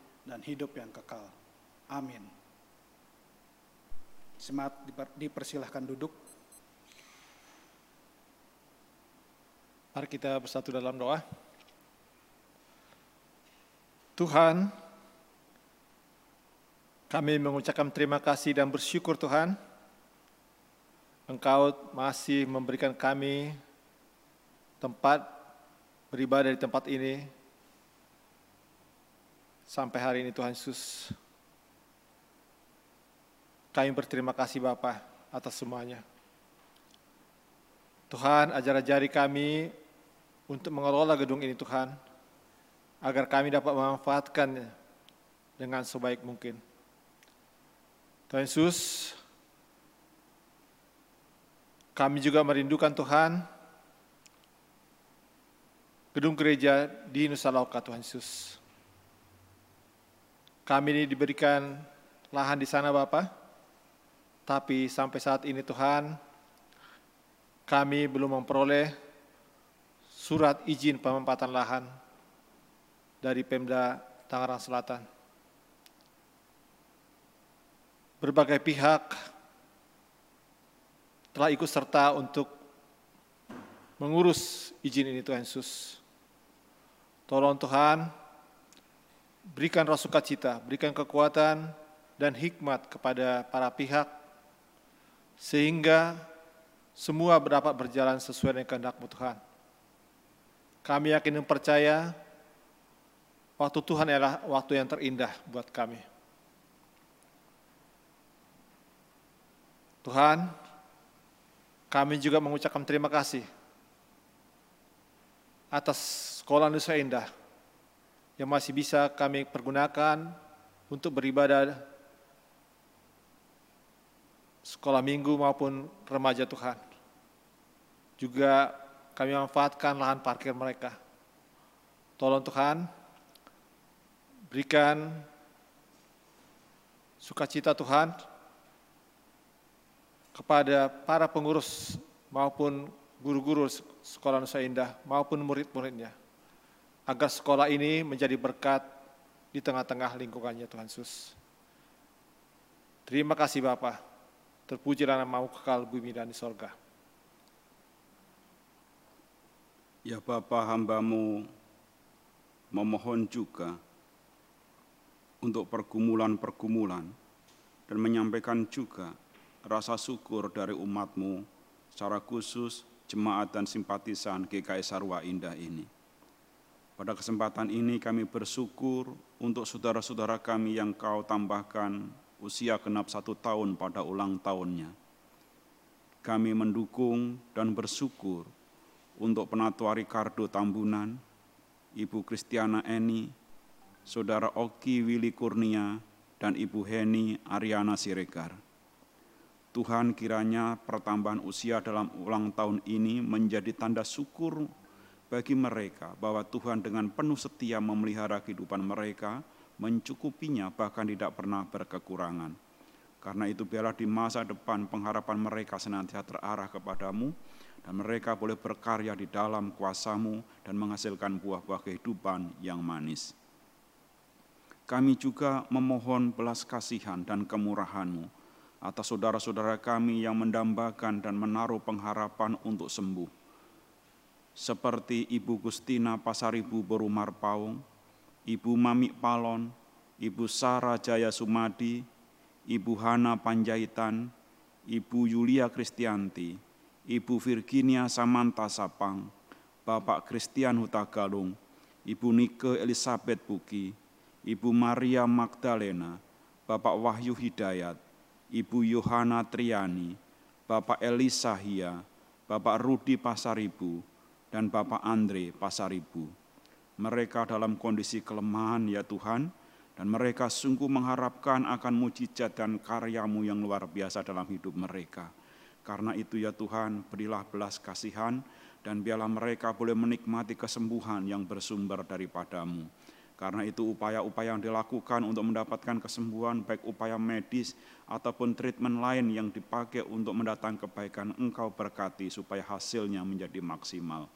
dan hidup yang kekal. Amin. Semat dipersilahkan duduk. Mari kita bersatu dalam doa. Tuhan, kami mengucapkan terima kasih dan bersyukur Tuhan, Engkau masih memberikan kami tempat beribadah di tempat ini sampai hari ini Tuhan Yesus. Kami berterima kasih Bapa atas semuanya. Tuhan ajar-ajari kami untuk mengelola gedung ini Tuhan, agar kami dapat memanfaatkannya dengan sebaik mungkin. Tuhan Yesus, kami juga merindukan Tuhan, gedung gereja di Nusa Lauka Tuhan Yesus. Kami ini diberikan lahan di sana Bapak, tapi sampai saat ini Tuhan, kami belum memperoleh surat izin pemempatan lahan dari Pemda Tangerang Selatan. Berbagai pihak telah ikut serta untuk mengurus izin ini Tuhan Yesus. Tolong Tuhan, berikan roh sukacita, berikan kekuatan dan hikmat kepada para pihak, sehingga semua dapat berjalan sesuai dengan kehendak Tuhan. Kami yakin dan percaya waktu Tuhan adalah waktu yang terindah buat kami. Tuhan, kami juga mengucapkan terima kasih atas sekolah Nusa Indah yang masih bisa kami pergunakan untuk beribadah sekolah minggu maupun remaja Tuhan. Juga kami manfaatkan lahan parkir mereka. Tolong Tuhan, berikan sukacita Tuhan kepada para pengurus maupun guru-guru sekolah Nusa Indah maupun murid-muridnya, agar sekolah ini menjadi berkat di tengah-tengah lingkungannya Tuhan Yesus. Terima kasih Bapak, terpujilah namamu kekal bumi dan di sorga. Ya Bapa hambamu memohon juga untuk pergumulan-pergumulan dan menyampaikan juga rasa syukur dari umatmu secara khusus jemaat dan simpatisan GKI Sarwa Indah ini. Pada kesempatan ini kami bersyukur untuk saudara-saudara kami yang kau tambahkan usia genap satu tahun pada ulang tahunnya. Kami mendukung dan bersyukur untuk Penatua Ricardo Tambunan, Ibu Kristiana Eni, Saudara Oki Willy Kurnia, dan Ibu Heni Ariana Siregar. Tuhan kiranya pertambahan usia dalam ulang tahun ini menjadi tanda syukur bagi mereka bahwa Tuhan dengan penuh setia memelihara kehidupan mereka, mencukupinya bahkan tidak pernah berkekurangan. Karena itu biarlah di masa depan pengharapan mereka senantiasa terarah kepadamu, dan mereka boleh berkarya di dalam kuasamu dan menghasilkan buah-buah kehidupan yang manis. Kami juga memohon belas kasihan dan kemurahanmu atas saudara-saudara kami yang mendambakan dan menaruh pengharapan untuk sembuh. Seperti Ibu Gustina Pasaribu Berumar Paung, Ibu Mami Palon, Ibu Sarah Jaya Sumadi, Ibu Hana Panjaitan, Ibu Yulia Kristianti, Ibu Virginia Samanta Sapang, Bapak Christian Hutagalung, Ibu Nike Elizabeth Buki, Ibu Maria Magdalena, Bapak Wahyu Hidayat, Ibu Yohana Triani, Bapak Elisa Hia, Bapak Rudi Pasaribu, dan Bapak Andre Pasaribu. Mereka dalam kondisi kelemahan ya Tuhan, dan mereka sungguh mengharapkan akan mujizat dan karyamu yang luar biasa dalam hidup mereka. Karena itu ya Tuhan, berilah belas kasihan, dan biarlah mereka boleh menikmati kesembuhan yang bersumber daripadamu. Karena itu upaya-upaya yang dilakukan untuk mendapatkan kesembuhan, baik upaya medis ataupun treatment lain yang dipakai untuk mendatang kebaikan, engkau berkati supaya hasilnya menjadi maksimal.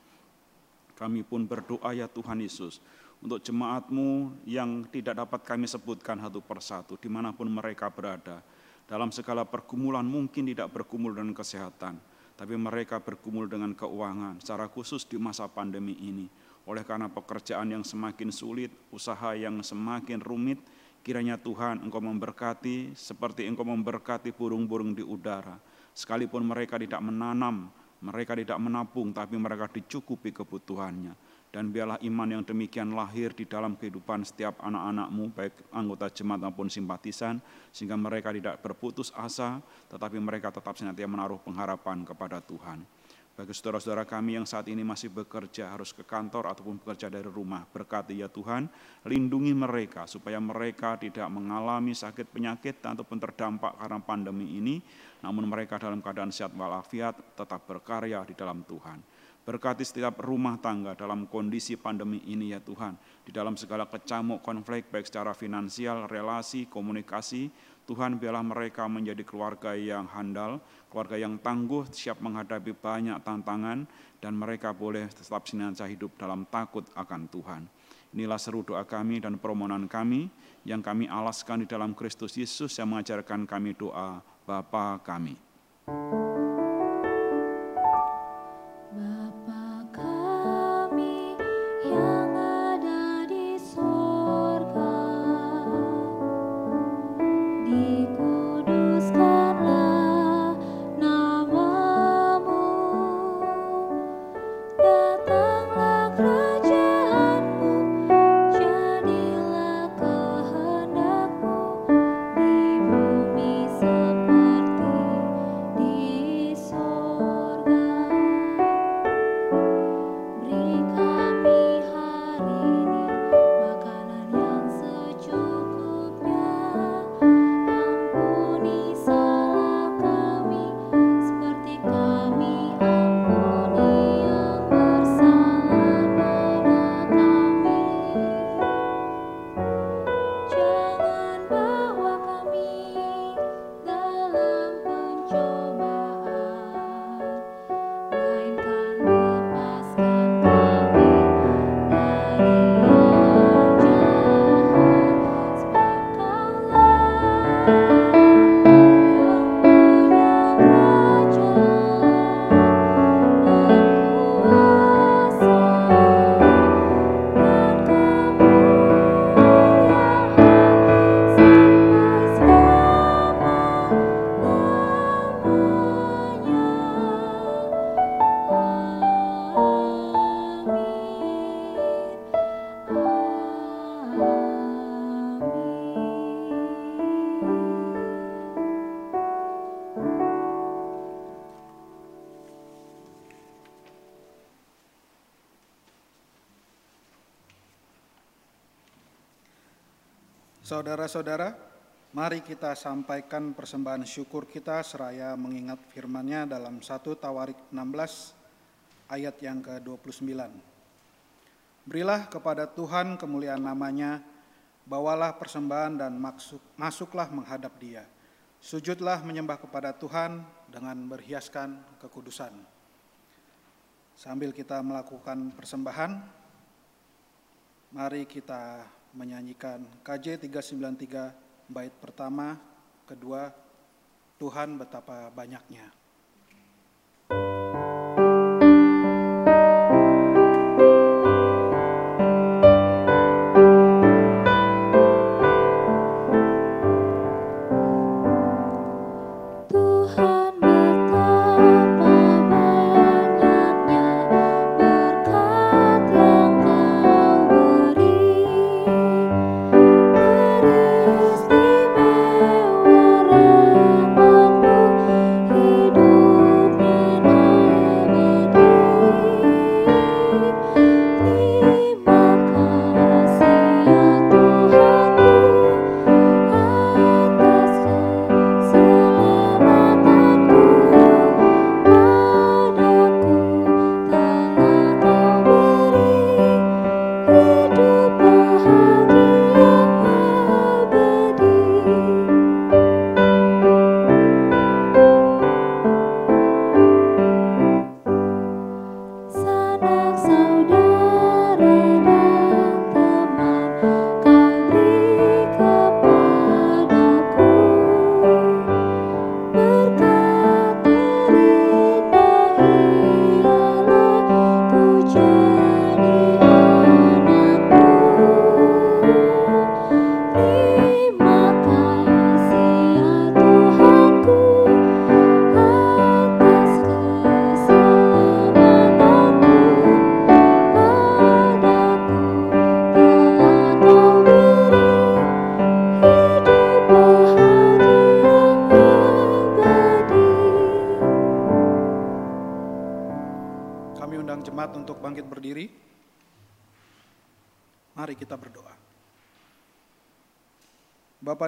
Kami pun berdoa ya Tuhan Yesus, untuk jemaatmu yang tidak dapat kami sebutkan satu persatu, di mana pun mereka berada. Dalam segala pergumulan mungkin tidak bergumul dengan kesehatan, tapi mereka bergumul dengan keuangan, secara khusus di masa pandemi ini. Oleh karena pekerjaan yang semakin sulit, usaha yang semakin rumit, kiranya Tuhan Engkau memberkati seperti Engkau memberkati burung-burung di udara. Sekalipun mereka tidak menanam, mereka tidak menabung, tapi mereka dicukupi kebutuhannya. Dan biarlah iman yang demikian lahir di dalam kehidupan setiap anak-anakmu, baik anggota jemaat maupun simpatisan, sehingga mereka tidak berputus asa, tetapi mereka tetap senantiasa menaruh pengharapan kepada Tuhan. Bagi saudara-saudara kami yang saat ini masih bekerja, harus ke kantor ataupun bekerja dari rumah, berkati ya Tuhan, lindungi mereka supaya mereka tidak mengalami sakit penyakit ataupun terdampak karena pandemi ini, namun mereka dalam keadaan sehat walafiat tetap berkarya di dalam Tuhan. Berkati setiap rumah tangga dalam kondisi pandemi ini ya Tuhan. Di dalam segala kecamuk konflik baik secara finansial, relasi, komunikasi, Tuhan biarlah mereka menjadi keluarga yang handal, keluarga yang tangguh, siap menghadapi banyak tantangan, dan mereka boleh tetap senantiasa hidup dalam takut akan Tuhan. Inilah seru doa kami dan permohonan kami yang kami alaskan di dalam Kristus Yesus yang mengajarkan kami doa Bapa kami. Saudara-saudara, mari kita sampaikan persembahan syukur kita seraya mengingat firman-Nya dalam 1 Tawarik 16 ayat yang ke-29. Berilah kepada Tuhan kemuliaan namanya, bawalah persembahan dan masuklah menghadap dia. Sujudlah menyembah kepada Tuhan dengan berhiaskan kekudusan. Sambil kita melakukan persembahan, mari kita menyanyikan KJ 393 bait pertama, kedua, Tuhan betapa banyaknya.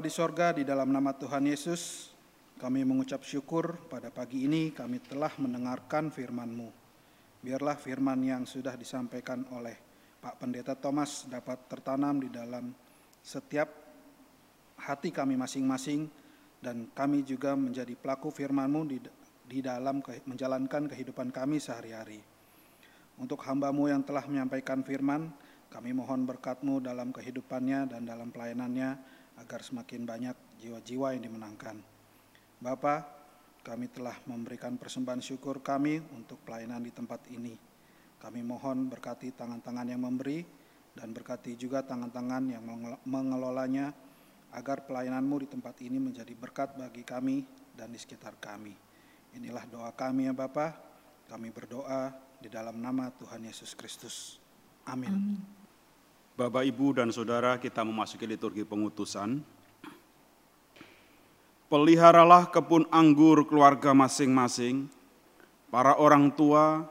Di sorga, di dalam nama Tuhan Yesus, kami mengucap syukur pada pagi ini kami telah mendengarkan firman-Mu. Biarlah firman yang sudah disampaikan oleh Pak Pendeta Thomas dapat tertanam di dalam setiap hati kami masing-masing dan kami juga menjadi pelaku firman-Mu di, di dalam ke- menjalankan kehidupan kami sehari-hari. Untuk hamba-Mu yang telah menyampaikan firman, kami mohon berkat-Mu dalam kehidupannya dan dalam pelayanannya agar semakin banyak jiwa-jiwa yang dimenangkan. Bapa, kami telah memberikan persembahan syukur kami untuk pelayanan di tempat ini. Kami mohon berkati tangan-tangan yang memberi dan berkati juga tangan-tangan yang mengel- mengelolanya agar pelayananmu di tempat ini menjadi berkat bagi kami dan di sekitar kami. Inilah doa kami ya Bapa. Kami berdoa di dalam nama Tuhan Yesus Kristus. Amin. Bapak, Ibu, dan Saudara, kita memasuki liturgi pengutusan. Peliharalah kebun anggur keluarga masing-masing. Para orang tua,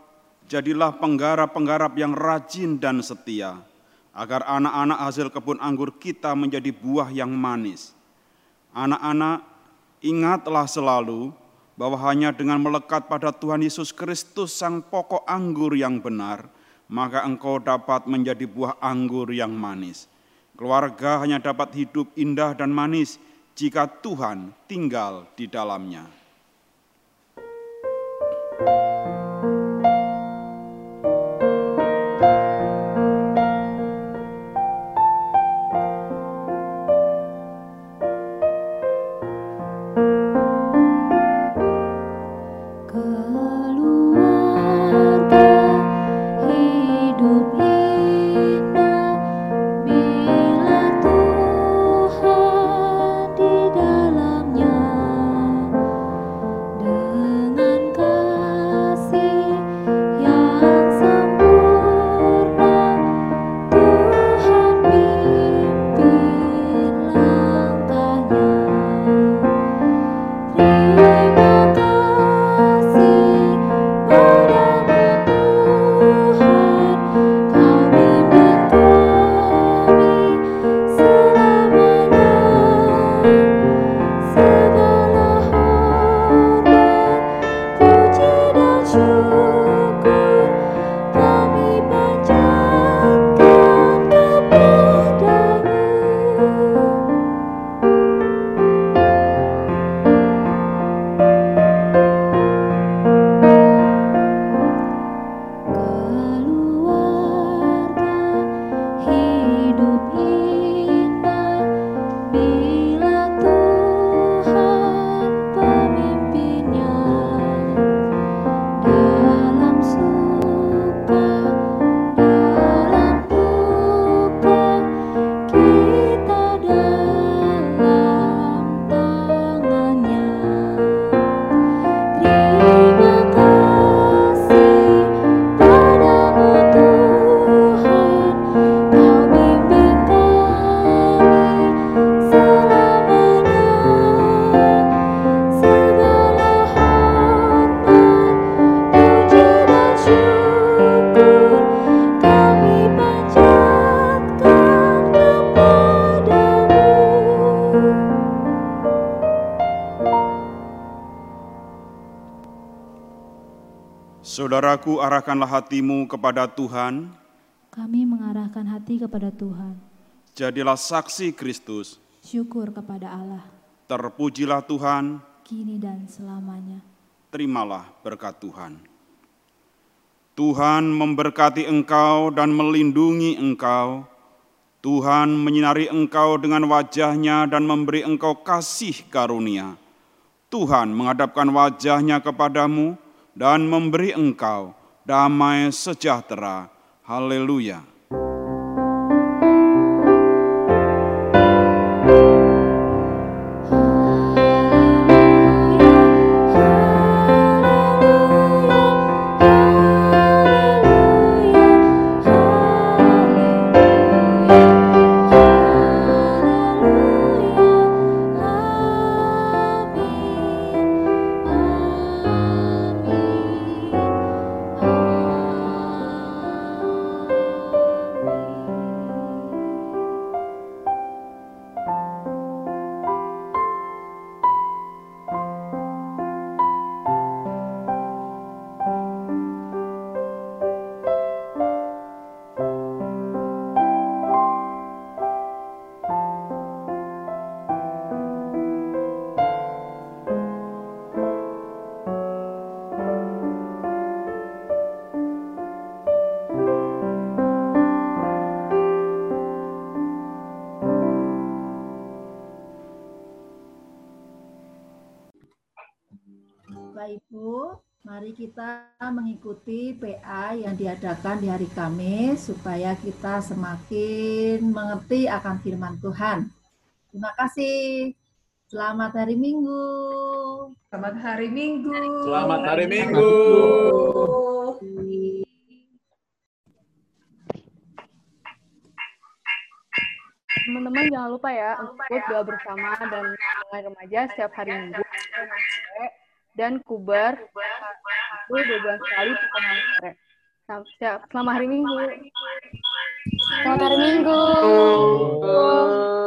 jadilah penggarap-penggarap yang rajin dan setia, agar anak-anak hasil kebun anggur kita menjadi buah yang manis. Anak-anak, ingatlah selalu bahwa hanya dengan melekat pada Tuhan Yesus Kristus, Sang Pokok Anggur yang benar, maka engkau dapat menjadi buah anggur yang manis. Keluarga hanya dapat hidup indah dan manis jika Tuhan tinggal di dalamnya. Keluarga Saudaraku, arahkanlah hatimu kepada Tuhan, Kami mengarahkan hati kepada Tuhan. jadilah saksi Kristus, Syukur kepada Allah, terpujilah Tuhan, kini dan selamanya. terimalah berkat Tuhan. Tuhan memberkati engkau dan melindungi engkau. Tuhan menyinari engkau dengan wajahnya dan memberi engkau kasih karunia. Tuhan menghadapkan wajahnya kepadamu dan memberi engkau damai sejahtera. Haleluya. Kita mengikuti PA yang diadakan di hari Kamis supaya kita semakin mengerti akan firman Tuhan. Terima kasih. Selamat hari Minggu. Selamat hari Minggu. Selamat hari Minggu. Teman-teman jangan lupa ya untuk doa bersama dan mulai remaja setiap hari Minggu dan kubar itu dua bulan sekali pertengahan sore. Selamat hari Minggu. Selamat hari Minggu. Thank